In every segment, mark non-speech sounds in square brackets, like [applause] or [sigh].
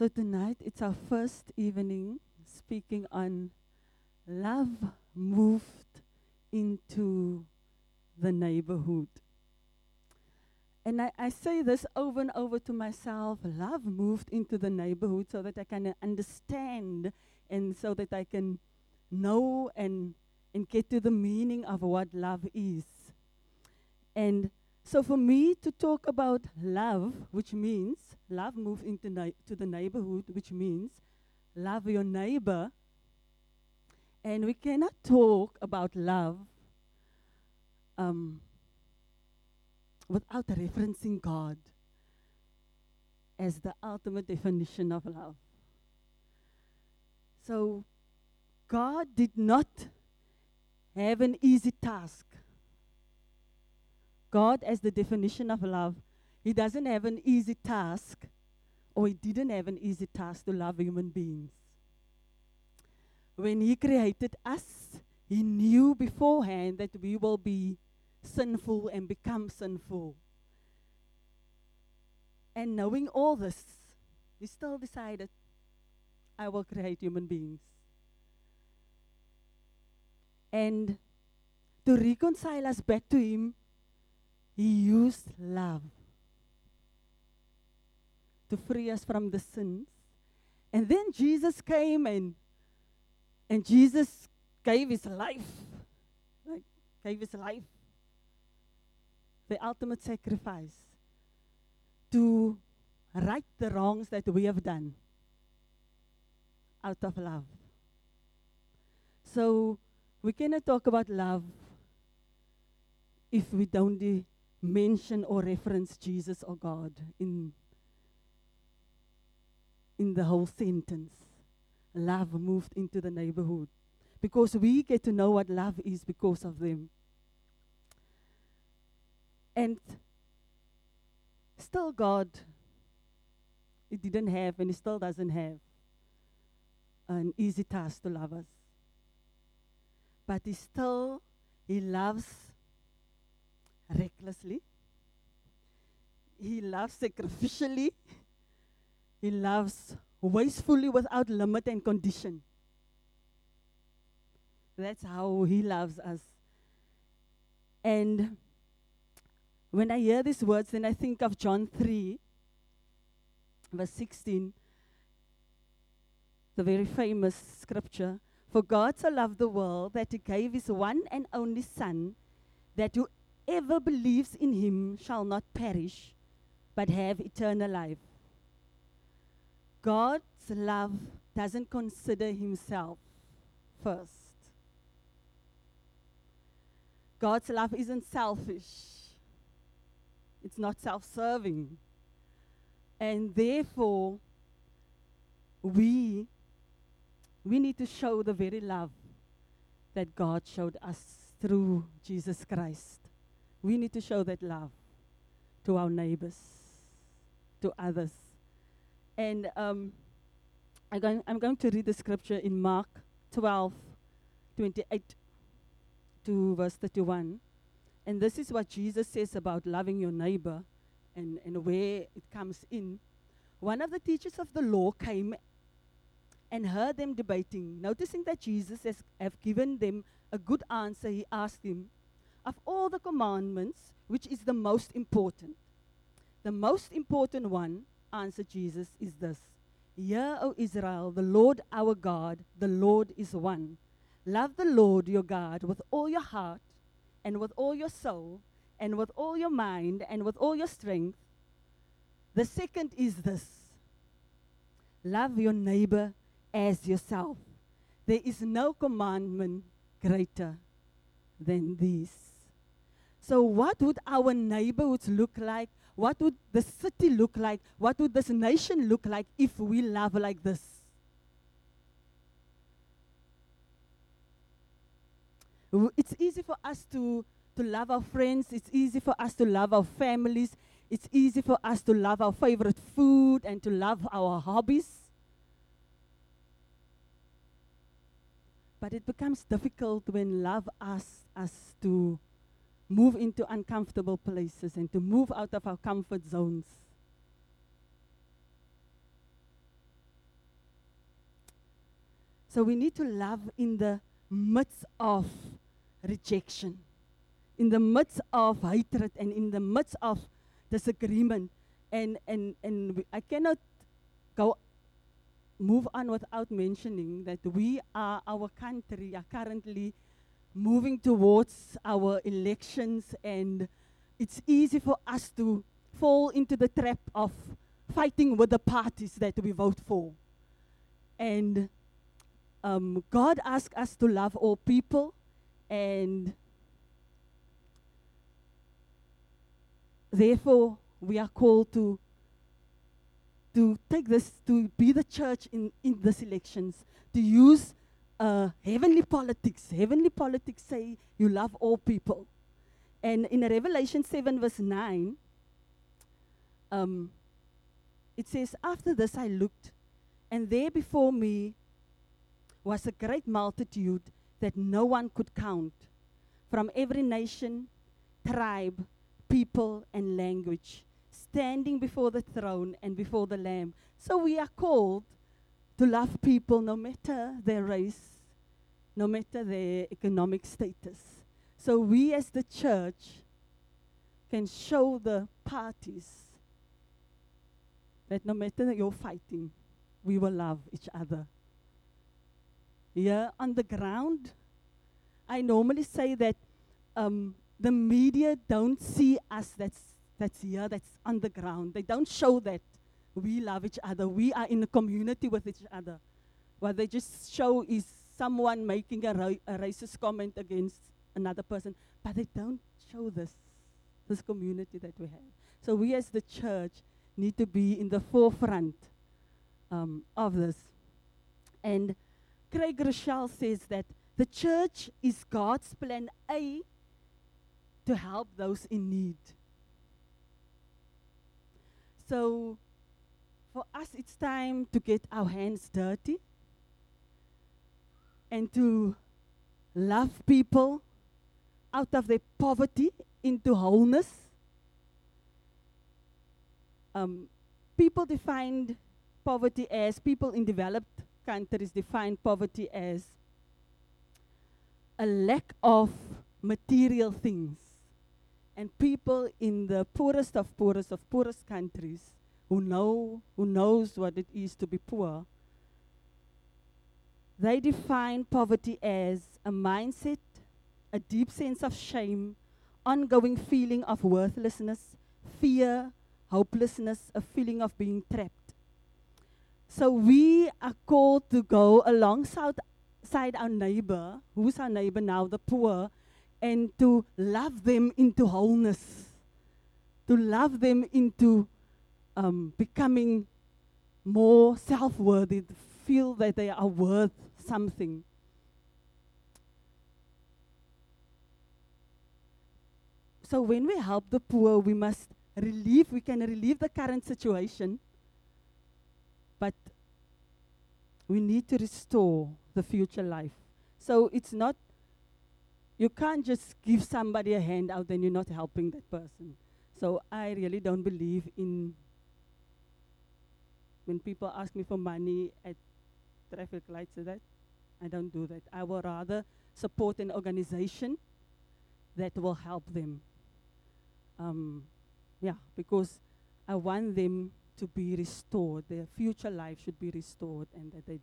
So tonight it's our first evening speaking on love moved into the neighborhood. And I, I say this over and over to myself love moved into the neighborhood so that I can uh, understand and so that I can know and, and get to the meaning of what love is. And so for me to talk about love, which means love moved into na- to the neighborhood, which means love your neighbor. And we cannot talk about love um, without referencing God as the ultimate definition of love. So, God did not have an easy task. God, as the definition of love, He doesn't have an easy task, or He didn't have an easy task to love human beings. When He created us, He knew beforehand that we will be sinful and become sinful. And knowing all this, He still decided, I will create human beings. And to reconcile us back to Him, He used love to free us from the sins. And then Jesus came and and Jesus gave his life. Like gave his life. The ultimate sacrifice to right the wrongs that we have done out of love. So we cannot talk about love if we don't uh, mention or reference Jesus or God in in the whole sentence. Love moved into the neighborhood because we get to know what love is because of them. And still, God, He didn't have and He still doesn't have an easy task to love us. But He still, He loves recklessly, He loves sacrificially. He loves wastefully without limit and condition. That's how He loves us. And when I hear these words, then I think of John 3, verse 16, the very famous scripture. For God so loved the world that He gave His one and only Son, that whoever believes in Him shall not perish, but have eternal life. God's love doesn't consider himself first. God's love isn't selfish, it's not self serving. And therefore, we, we need to show the very love that God showed us through Jesus Christ. We need to show that love to our neighbors, to others. And um, I'm, going, I'm going to read the scripture in Mark 12, 28 to verse 31. And this is what Jesus says about loving your neighbor and, and where it comes in. One of the teachers of the law came and heard them debating. Noticing that Jesus has have given them a good answer, he asked him, Of all the commandments, which is the most important? The most important one answered Jesus, is this Hear, O Israel, the Lord our God, the Lord is one. Love the Lord your God with all your heart, and with all your soul, and with all your mind, and with all your strength. The second is this love your neighbor as yourself. There is no commandment greater than these. So, what would our neighborhoods look like what would the city look like? What would this nation look like if we love like this? It's easy for us to, to love our friends. It's easy for us to love our families. It's easy for us to love our favorite food and to love our hobbies. But it becomes difficult when love asks us to move into uncomfortable places and to move out of our comfort zones. So we need to love in the midst of rejection, in the midst of hatred, and in the midst of disagreement. And, and, and I cannot go move on without mentioning that we are, our country are currently moving towards our elections, and it's easy for us to fall into the trap of fighting with the parties that we vote for. And um, God asks us to love all people, and therefore we are called to to take this to be the church in in these elections to use uh, heavenly politics. Heavenly politics say you love all people, and in Revelation seven verse nine, um, it says, "After this I looked, and there before me." was a great multitude that no one could count, from every nation, tribe, people, and language, standing before the throne and before the Lamb. So we are called to love people no matter their race, no matter their economic status. So we as the church can show the parties that no matter your fighting, we will love each other here on the ground. I normally say that um, the media don't see us that's, that's here, that's on the ground. They don't show that we love each other. We are in a community with each other. What they just show is someone making a, ra- a racist comment against another person, but they don't show this, this community that we have. So we as the church need to be in the forefront um, of this. And Craig Groeschel says that the church is God's plan A to help those in need. So for us, it's time to get our hands dirty and to love people out of their poverty into wholeness. Um, people defined poverty as people in developed countries define poverty as a lack of material things. And people in the poorest of poorest of poorest countries who know who knows what it is to be poor, they define poverty as a mindset, a deep sense of shame, ongoing feeling of worthlessness, fear, hopelessness, a feeling of being trapped. So we are called to go alongside our neighbor, who's our neighbor now, the poor, and to love them into wholeness, to love them into um, becoming more self worthy, feel that they are worth something. So when we help the poor, we must relieve, we can relieve the current situation but we need to restore the future life. So it's not, you can't just give somebody a handout and you're not helping that person. So I really don't believe in when people ask me for money at traffic lights, that I don't do that. I will rather support an organization that will help them. Um, yeah, because I want them to be restored. Their future life should be restored, and that they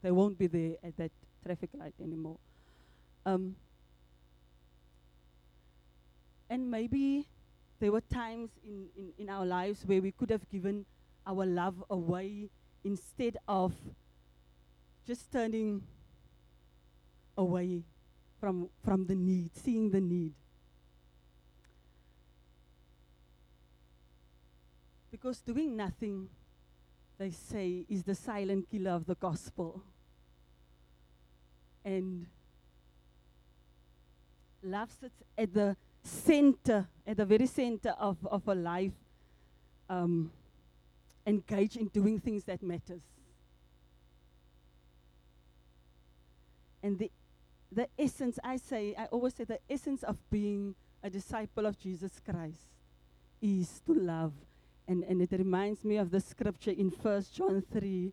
they won't be there at that traffic light anymore. Um, and maybe there were times in, in, in our lives where we could have given our love away instead of just turning away from, from the need, seeing the need. Because doing nothing, they say, is the silent killer of the gospel. And love sits at the center, at the very center of, of a life, um, engaged in doing things that matters. And the, the essence, I say, I always say the essence of being a disciple of Jesus Christ is to love and, and it reminds me of the scripture in 1 John 3,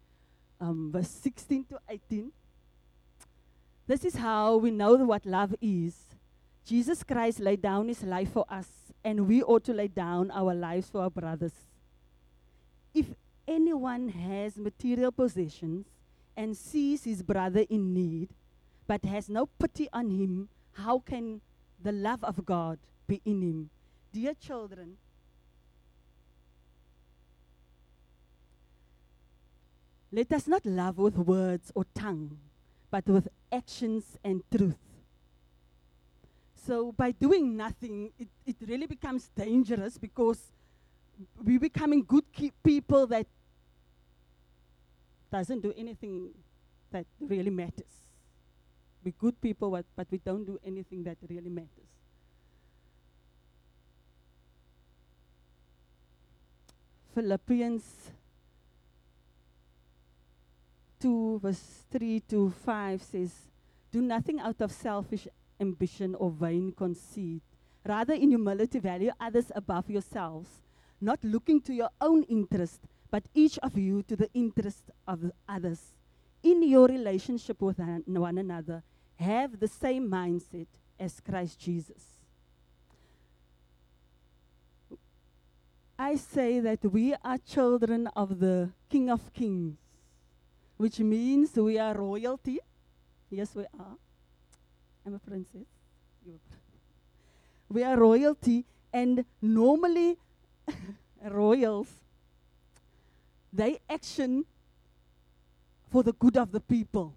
um, verse 16 to 18. This is how we know what love is. Jesus Christ laid down his life for us, and we ought to lay down our lives for our brothers. If anyone has material possessions and sees his brother in need, but has no pity on him, how can the love of God be in him? Dear children, let us not love with words or tongue, but with actions and truth. So by doing nothing, it, it really becomes dangerous because we're becoming good people that doesn't do anything that really matters. We're good people, but, but we don't do anything that really matters. Philippians 2, verse 3 to 5 says, Do nothing out of selfish ambition or vain conceit. Rather, in humility, value others above yourselves, not looking to your own interest, but each of you to the interest of others. In your relationship with one another, have the same mindset as Christ Jesus. I say that we are children of the King of Kings, which means we are royalty. Yes, we are. I'm a princess. We are royalty, and normally, [laughs] royals, they action for the good of the people.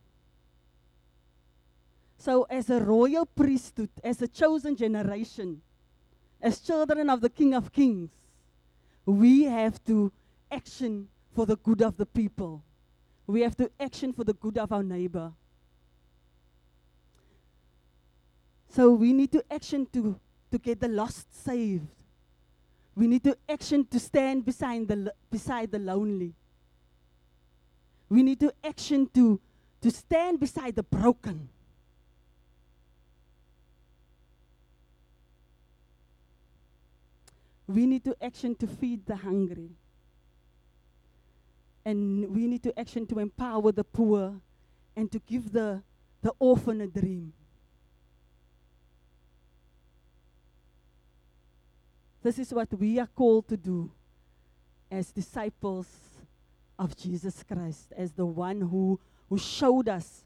So, as a royal priesthood, as a chosen generation, as children of the King of Kings, we have to action for the good of the people. We have to action for the good of our neighbor. So we need to action to, to get the lost saved. We need to action to stand beside the, beside the lonely. We need to action to, to stand beside the broken. We need to action to feed the hungry. And we need to action to empower the poor and to give the, the orphan a dream. This is what we are called to do as disciples of Jesus Christ, as the one who, who showed us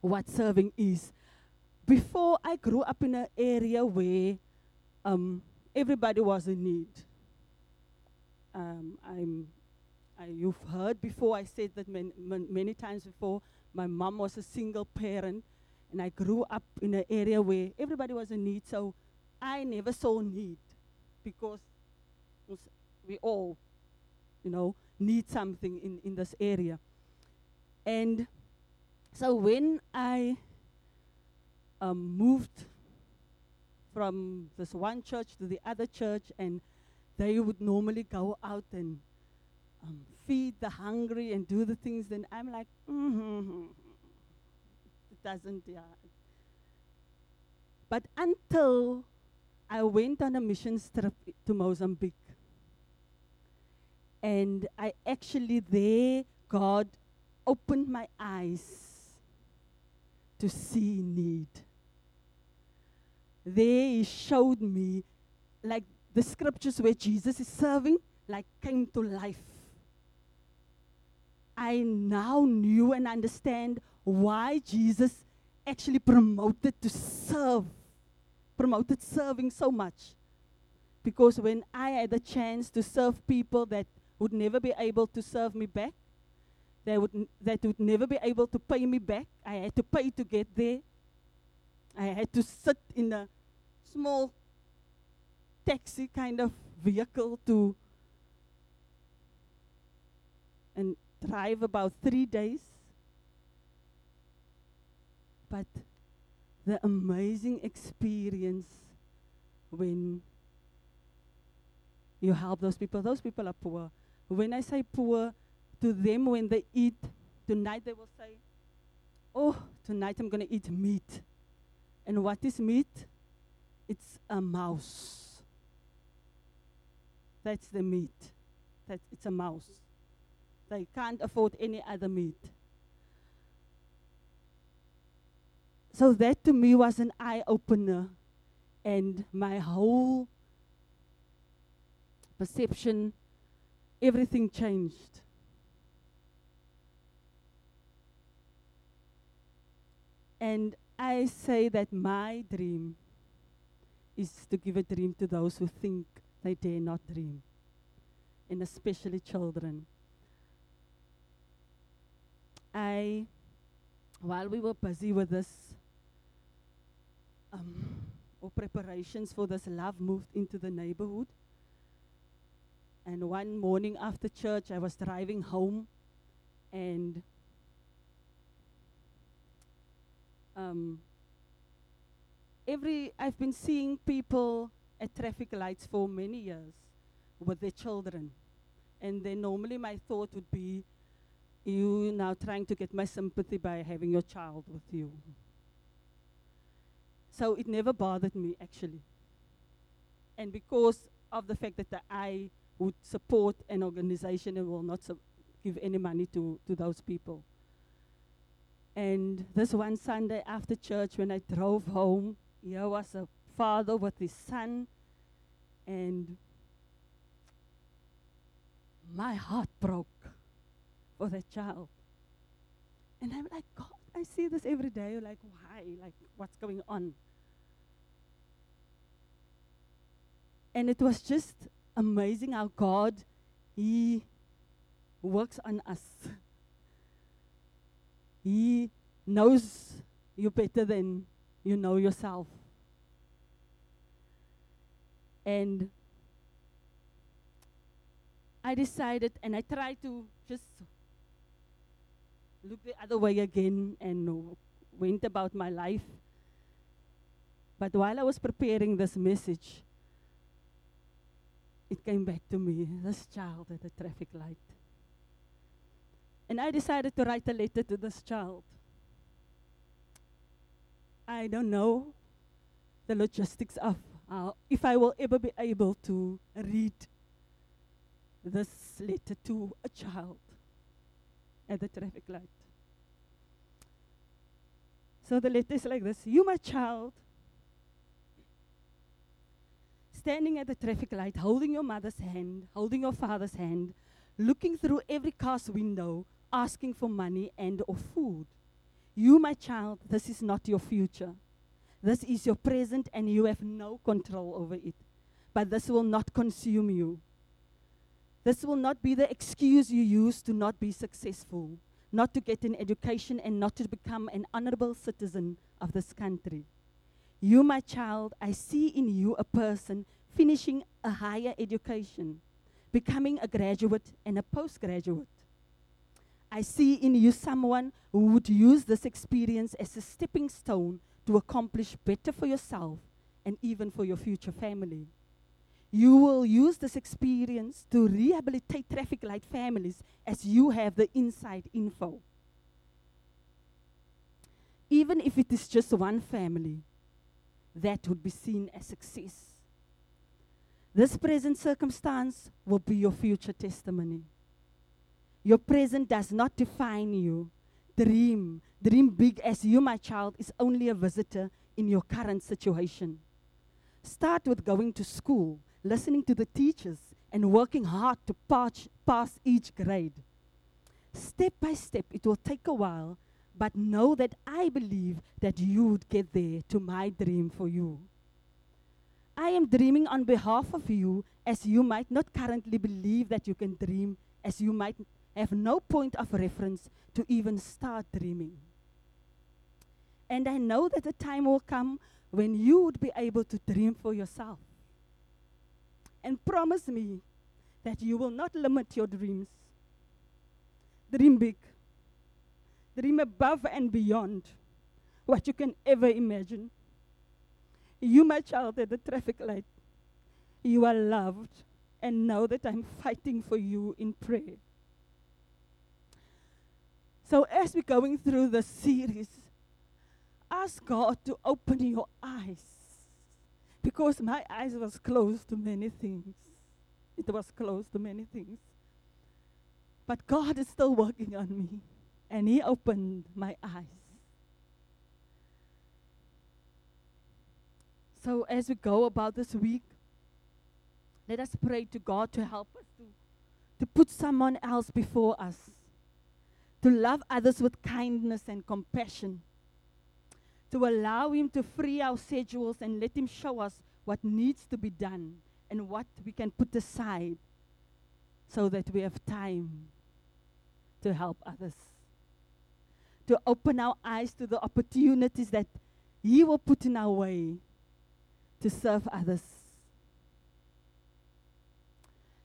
what serving is. Before I grew up in an area where um, everybody was in need. Um, I'm, I, you've heard before, I said that man, man, many times before. My mom was a single parent, and I grew up in an area where everybody was in need, so I never saw need because we all, you know, need something in, in this area. And so when I um, moved from this one church to the other church, and they would normally go out and um, feed the hungry and do the things. Then I'm like, mm-hmm. It doesn't, yeah. But until I went on a mission trip to Mozambique, and I actually there, God opened my eyes to see need. There he showed me like the scriptures where Jesus is serving like came to life. I now knew and understand why Jesus actually promoted to serve, promoted serving so much. Because when I had the chance to serve people that would never be able to serve me back, they would n- that would never be able to pay me back, I had to pay to get there. I had to sit in a small taxi kind of vehicle to and drive about three days. But the amazing experience when you help those people, those people are poor. When I say poor, to them, when they eat, tonight they will say, Oh, tonight I'm going to eat meat. And what is meat? It's a mouse. That's the meat. That it's a mouse. They can't afford any other meat. So that to me was an eye opener, and my whole perception, everything changed. And I say that my dream is to give a dream to those who think they dare not dream, and especially children. I, while we were busy with this, um, or preparations for this, love moved into the neighborhood. And one morning after church, I was driving home, and um, every I've been seeing people at traffic lights for many years with their children, and then normally my thought would be, you now trying to get my sympathy by having your child with you. So it never bothered me actually, and because of the fact that I would support an organization and will not give any money to, to those people. And this one Sunday after church, when I drove home, here was a father with his son, and my heart broke for that child. And I'm like, God, I see this every day. Like, why? Like, what's going on? And it was just amazing how God, He works on us. He knows you better than you know yourself. And I decided, and I tried to just look the other way again and went about my life. But while I was preparing this message, it came back to me this child at the traffic light. And I decided to write a letter to this child. I don't know the logistics of how, if I will ever be able to read this letter to a child at the traffic light. So the letter is like this You, my child, standing at the traffic light, holding your mother's hand, holding your father's hand, looking through every car's window, asking for money and or food. You, my child, this is not your future. This is your present and you have no control over it. But this will not consume you. This will not be the excuse you use to not be successful, not to get an education, and not to become an honorable citizen of this country. You, my child, I see in you a person finishing a higher education, becoming a graduate and a postgraduate. I see in you someone who would use this experience as a stepping stone to accomplish better for yourself and even for your future family. You will use this experience to rehabilitate traffic light families as you have the inside info. Even if it is just one family, that would be seen as success. This present circumstance will be your future testimony. Your present does not define you. Dream, dream big as you, my child, is only a visitor in your current situation. Start with going to school, listening to the teachers, and working hard to pass, pass each grade. Step by step, it will take a while, but know that I believe that you would get there to my dream for you. I am dreaming on behalf of you, as you might not currently believe that you can dream, as you might have no point of reference to even start dreaming. And I know that the time will come when you would be able to dream for yourself. And promise me that you will not limit your dreams. Dream big. Dream above and beyond what you can ever imagine. You, my child, at the traffic light, you are loved and know that I'm fighting for you in prayer. So, as we're going through this series, ask God to open your eyes because my eyes was closed to many things. It was closed to many things. But God is still working on me, and He opened my eyes. So as we go about this week, let us pray to God to help us to, to put someone else before us, to love others with kindness and compassion, to allow Him to free our schedules and let Him show us what needs to be done and what we can put aside so that we have time to help others. To open our eyes to the opportunities that He will put in our way to serve others.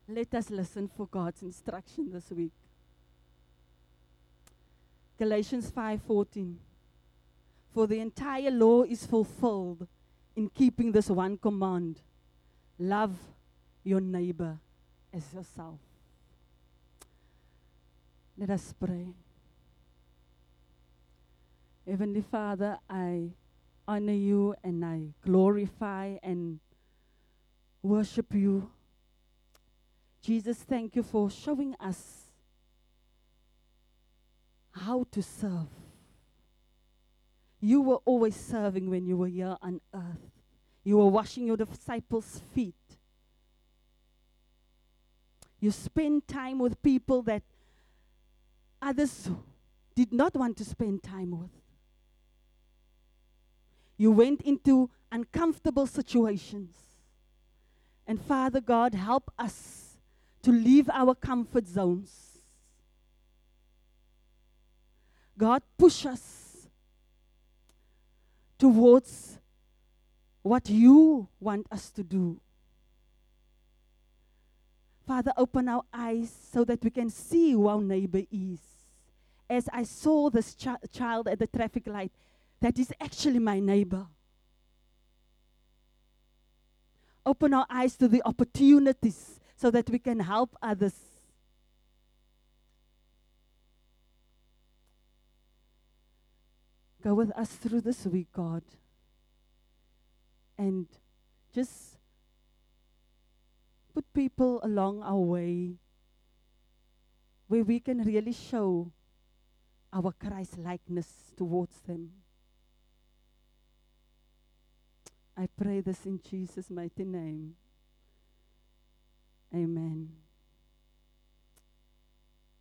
Let us listen for God's instruction this week. Galatians 5:14 For the entire law is fulfilled in keeping this one command love your neighbor as yourself. Let us pray. Heavenly Father, I honor you and I glorify and worship you. Jesus, thank you for showing us how to serve. You were always serving when you were here on earth. You were washing your disciples' feet. You spend time with people that others did not want to spend time with. You went into uncomfortable situations. And Father God, help us to leave our comfort zones. God, push us towards what you want us to do. Father, open our eyes so that we can see who our neighbor is. As I saw this chi- child at the traffic light, that is actually my neighbor. Open our eyes to the opportunities so that we can help others. Go with us through this week, God. And just put people along our way where we can really show our Christ likeness towards them. I pray this in Jesus' mighty name. Amen.